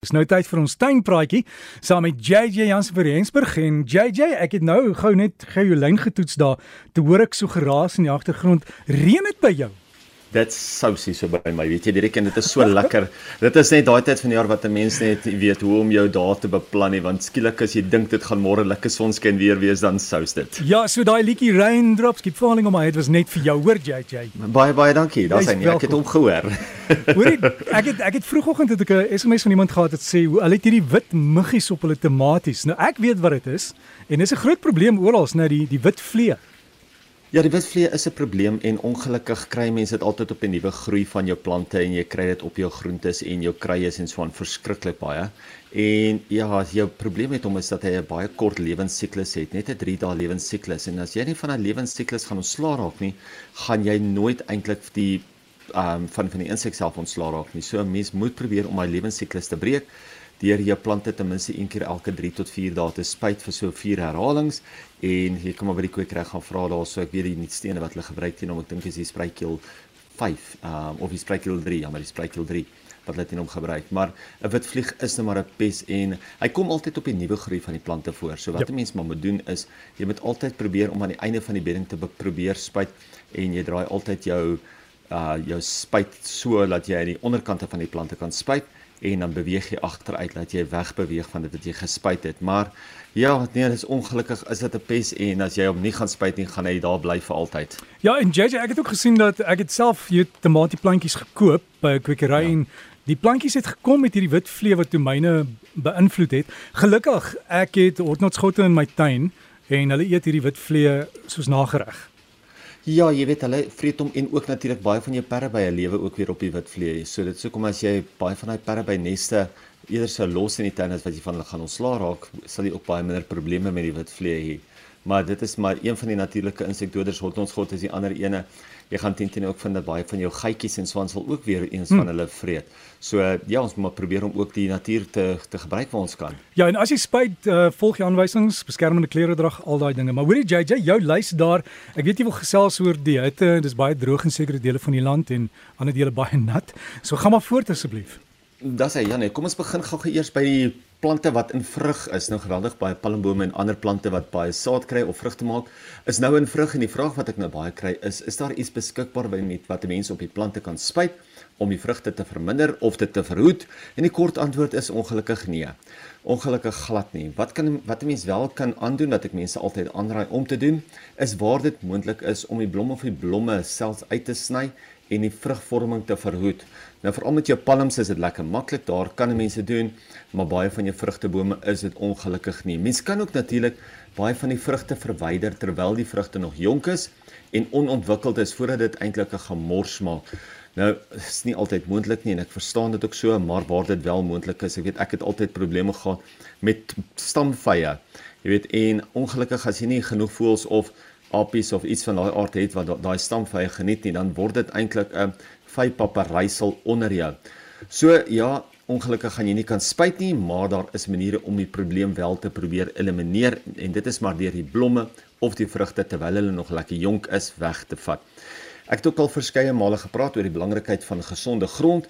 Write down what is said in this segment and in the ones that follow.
Dis nou tyd vir ons tuinpraatjie saam met JJ Jansen vir Rensburg en JJ, ek het nou gou net gou jou lyn getoets daar. Te hoor ek so geraas in die agtergrond. Reën dit by jou? Dit sousie so by my, weet jy, direk en dit is so lekker. Dit is net daai tyd van die jaar wat 'n mens net weet hoe om jou dae te beplan nie, want skielik as jy dink dit gaan môre lekker sonskyn weer wees, dan sous dit. Ja, so daai liedjie Raindrops keep falling on my head was net vir jou, hoor JJ. Baie baie dankie. Daar's hy. Ek het hom gehoor. Hoorie, ek het ek het vroegoggend het ek 'n SMS van iemand gehad wat sê hoe hulle het hierdie wit muggies op hulle tomaties. Nou ek weet wat dit is en dis 'n groot probleem oral, nou die die wit vlee. Ja, die witvlee is 'n probleem en ongelukkig kry mense dit altyd op 'n nuwe groei van jou plante en jy kry dit op jou groentes en jou kruie en so aan verskriklik baie. En ja, jou probleem met hom is dat hy 'n baie kort lewensiklus het, net 'n 3 dae lewensiklus en as jy nie van 'n lewensiklus gaan ontslaa raak nie, gaan jy nooit eintlik die ehm um, van van die insek self ontslaa raak nie. So 'n mens moet probeer om hy lewensiklus te breek deur jou plante ten minste een keer elke 3 tot 4 dae te spuit vir so 4 herhalings. En jy kom maar by die kwekery gaan vra daar so ek weet die nuutstene wat hulle gebruik teen hom ek dink is die spruitkiel 5 um, of die spruitkiel 3 ja maar die spruitkiel 3 wat hulle teen hom gebruik. Maar 'n wit vlieg is nou maar 'n pes en hy kom altyd op die nuwe groei van die plante voor. So wat 'n mens maar moet doen is jy moet altyd probeer om aan die einde van die bedding te probeer spuit en jy draai altyd jou uh jou spuit so dat jy aan die onderkante van die plante kan spuit en dan beweeg jy agteruit dat jy wegbeweeg van dit wat jy gespuit het. Maar ja, nee, dit is ongelukkig is dit 'n pes en as jy hom nie gaan spuit nie, gaan hy daar bly vir altyd. Ja, en JJ, ek het ook gesien dat ek het self hier tomatieplantjies gekoop by 'n kwekery ja. en die plantjies het gekom met hierdie wit vlee wat toe myne beïnvloed het. Gelukkig, ek het hortnotschotte in my tuin en hulle eet hierdie wit vlee soos nagereg. Ja, jy weet hulle vreet hom en ook natuurlik baie van jou perdebye lewe ook weer op die witvlee. So dit sou kom as jy baie van daai perdebye neste eerder sou los in die tuin as wat jy van hulle gaan ontslaa raak, sal jy ook baie minder probleme met die witvlee hê. Maar dit is maar een van die natuurlike insekdoders wat ons God is die ander ene jy gaan teen teen ook vind dat baie van jou geitjies en swans sal ook weer eens van hmm. hulle vreet. So ja, ons moet maar probeer om ook die natuur te te gebruik waar ons kan. Ja, en as jy spuit, uh, volg jy aanwysings, beskermende klere dra, al daai dinge. Maar hoorie JJ, jou lys daar, ek weet jy wil gesels oor die hitte, dis baie droog in sekere dele van die land en ander dele baie nat. So gaan maar voort asseblief. Das hy Janie, kom ons begin gou eers by die plante wat in vrug is. Nou geweldig baie palmbome en ander plante wat baie saad kry of vrugte maak, is nou in vrug en die vraag wat ek nou baie kry is, is daar iets beskikbaar by met wat mense op die plante kan spuit om die vrugte te verminder of dit te verhoed? En die kort antwoord is ongelukkig nee. Ongelukkig glad nie. Wat kan wat 'n mens wel kan aandoen wat ek mense altyd aanraai om te doen, is waar dit moontlik is om die blomme of die blomme selfs uit te sny en die vrugvorming te verhoed. Nou veral met jou palms is dit lekker maklik, daar kan mense doen, maar baie van jou vrugtebome is dit ongelukkig nie. Mense kan ook natuurlik baie van die vrugte verwyder terwyl die vrugte nog jonk is en onontwikkeld is voordat dit eintlik 'n gemors maak. Nou is nie altyd moontlik nie en ek verstaan dit ook so, maar waar dit wel moontlik is, ek weet ek het altyd probleme gehad met stamvye. Jy weet en ongelukkig as jy nie genoeg voels of apies of iets van daai aard het wat daai stamvye geniet nie, dan word dit eintlik 'n vypapperysel onder jou. So ja, ongelukkig gaan jy nie kan spuit nie, maar daar is maniere om die probleem wel te probeer elimineer en dit is maar deur die blomme of die vrugte terwyl hulle nog lekker jonk is weg te vat. Ek het ook al verskeie male gepraat oor die belangrikheid van gesonde grond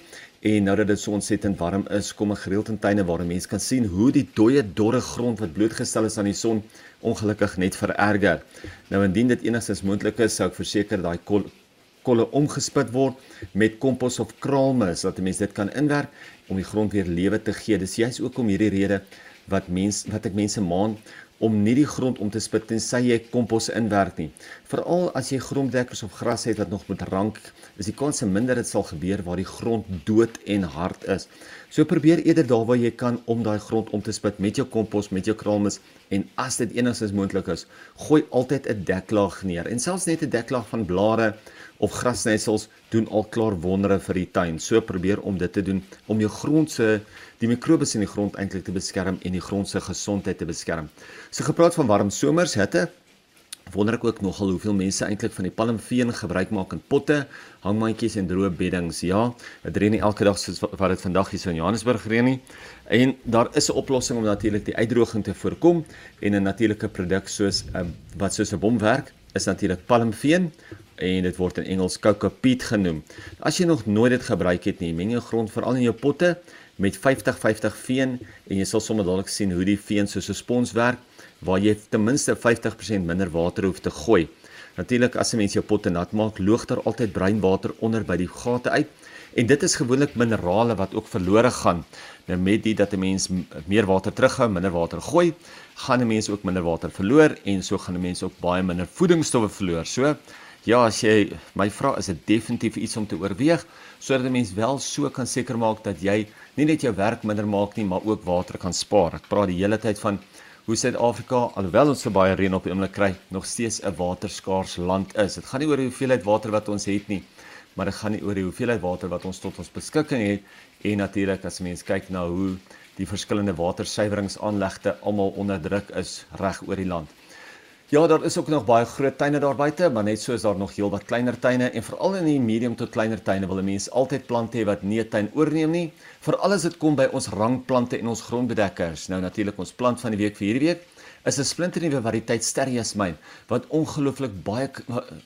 en nou dat dit so ontsettend warm is, kom ek gereeld in tuine waar mense kan sien hoe die dooie dorre grond wat blootgestel is aan die son ongelukkig net vererger. Nou indien dit enigstens moontlik is, sou ek verseker daai kol kolle omgespit word met kompos of kraalmis dat 'n mens dit kan inwerk om die grond weer lewe te gee. Dis juist ook om hierdie rede wat mens wat ek mense maan om nie die grond om te spit tensy jy kompos inwerk nie. Veral as jy gronddekkers of gras het wat nog met rank, is die kans minder dit sal gebeur waar die grond dood en hard is. So probeer eerder daar waar jy kan om daai grond om te spit met jou kompos, met jou kraalmis en as dit enigstens moontlik is, gooi altyd 'n deklaag neer. En selfs net 'n deklaag van blare of grasnetsels doen al klaar wondere vir die tuin. So probeer om dit te doen om jou grond se die mikrobes in die grond eintlik te beskerm en die grond se gesondheid te beskerm. So gepraat van warm somers, hitte wonder ek ook nogal hoeveel mense eintlik van die palmveen gebruik maak in potte, hangmandjies en droë beddings. Ja, dit reën nie elke dag soos wat dit vandag hier in Johannesburg reën nie. En daar is 'n oplossing om natuurlik die uitdroging te voorkom en 'n natuurlike produk soos um, wat soos 'n bom werk is natuurlik palmveen en dit word in Engels cocoa peat genoem. As jy nog nooit dit gebruik het nie, meng jou grond veral in jou potte met 50-50 veen en jy sal sommer dadelik sien hoe die veen soos 'n spons werk waar jy ten minste 50% minder water hoef te gooi. Natuurlik as 'n mens jou potte nat maak, loog daar altyd bruin water onder by die gate uit en dit is gewoonlik minerale wat ook verlore gaan. Nou met dit dat 'n mens meer water terughou, minder water gooi, gaan 'n mens ook minder water verloor en so gaan 'n mens ook baie minder voedingsstowwe verloor. So ja, as jy my vra, is dit definitief iets om te oorweeg sodat 'n mens wel so kan seker maak dat jy nie net jou werk minder maak nie, maar ook water kan spaar. Ek praat die hele tyd van hoe Suid-Afrika alhoewel ons so baie reën op die oomblik kry, nog steeds 'n waterskaars land is. Dit gaan nie oor die hoeveelheid water wat ons het nie, maar dit gaan nie oor die hoeveelheid water wat ons tot ons beskikking het en natuurlik as mense kyk na hoe die verskillende watersuiweringsaanlegte almal onder druk is reg oor die land. Ja, daar is ook nog baie groot tuine daar buite, maar net so is daar nog heelwat kleiner tuine en veral in die medium tot kleiner tuine wil 'n mens altyd plante hê wat nie 'n tuin oorneem nie. Veral as dit kom by ons rangplante en ons grondbedekkers. Nou natuurlik ons plant van die week vir hierdie week is 'n splinternuwe variëteit sterjasmyn wat ongelooflik baie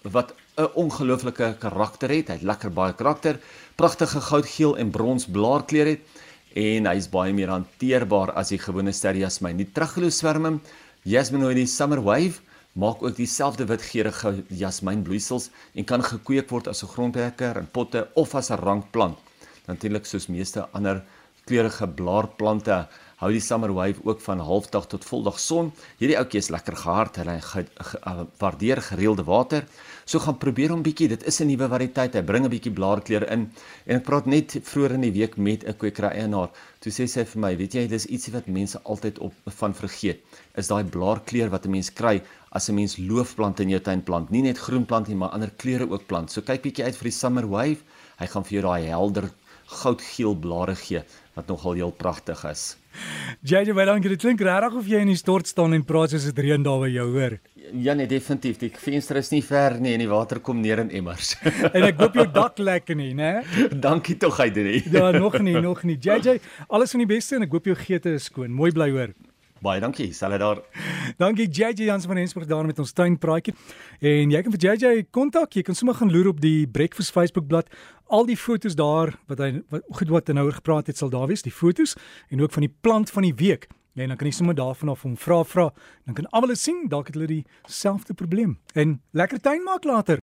wat 'n ongelooflike karakter het. Hy het lekker baie karakter, pragtige goudgeel en brons blaarkleur het en hy is baie meer hanteerbaar as die gewone sterjasmyn. Die Tragulospermum Jasminoides summer wave maak ook dieselfde witgeurige jasmynbloeisels en kan gekweek word as 'n grondhekker in potte of as 'n rankplant. Natuurlik soos meeste ander kleurige blaarplante hou die summer wave ook van halfdag tot voldag son. Hierdie ouetjie is lekker gehard, hy uh, waardeer gereelde water. So gaan probeer hom bietjie, dit is 'n nuwe variëteit. Hy bring 'n bietjie blaarkleur in. En ek praat net vroeër in die week met 'n kwekery eienaar. Toe sê sy vir my, weet jy, dis ietsie wat mense altyd op van vergeet. Is daai blaarkleur wat 'n mens kry as 'n mens loofplante in jou tuin plant. Nie net groen plante nie, maar ander kleure ook plant. So kyk bietjie uit vir die summer wave. Hy gaan vir jou daai helder goudgeel blare gee wat nogal heel pragtig is. JJ, baie dankie. Dit klink regtig of jy in die stort staan en praat soos dit reën daar by jou, hoor. Ja nee, definitief. Die venster is nie ver nie en die water kom neer in emmers. en ek hoop jou dak lekker nie, né? Dankie tog hy dit. ja, nog nie, nog nie. JJ, alles van die beste en ek hoop jou geete is skoon. Mooi bly hoor. Baie dankie, sal dit daar. Dankie JJ Jans van Rensburg daar met ons tuinpraatjie. En jy kan vir JJ kontak, jy kan sommer gaan loer op die Breakfast Facebook bladsy. Al die fotos daar wat hy wat goed wat hy nou oor gepraat het sal daar wees, die fotos en ook van die plant van die week. Ja, dan kan jy sommer daarvan af hom vra vra. Dan kan almal sien dalk het hulle dieselfde probleem. En lekker tuin maak later.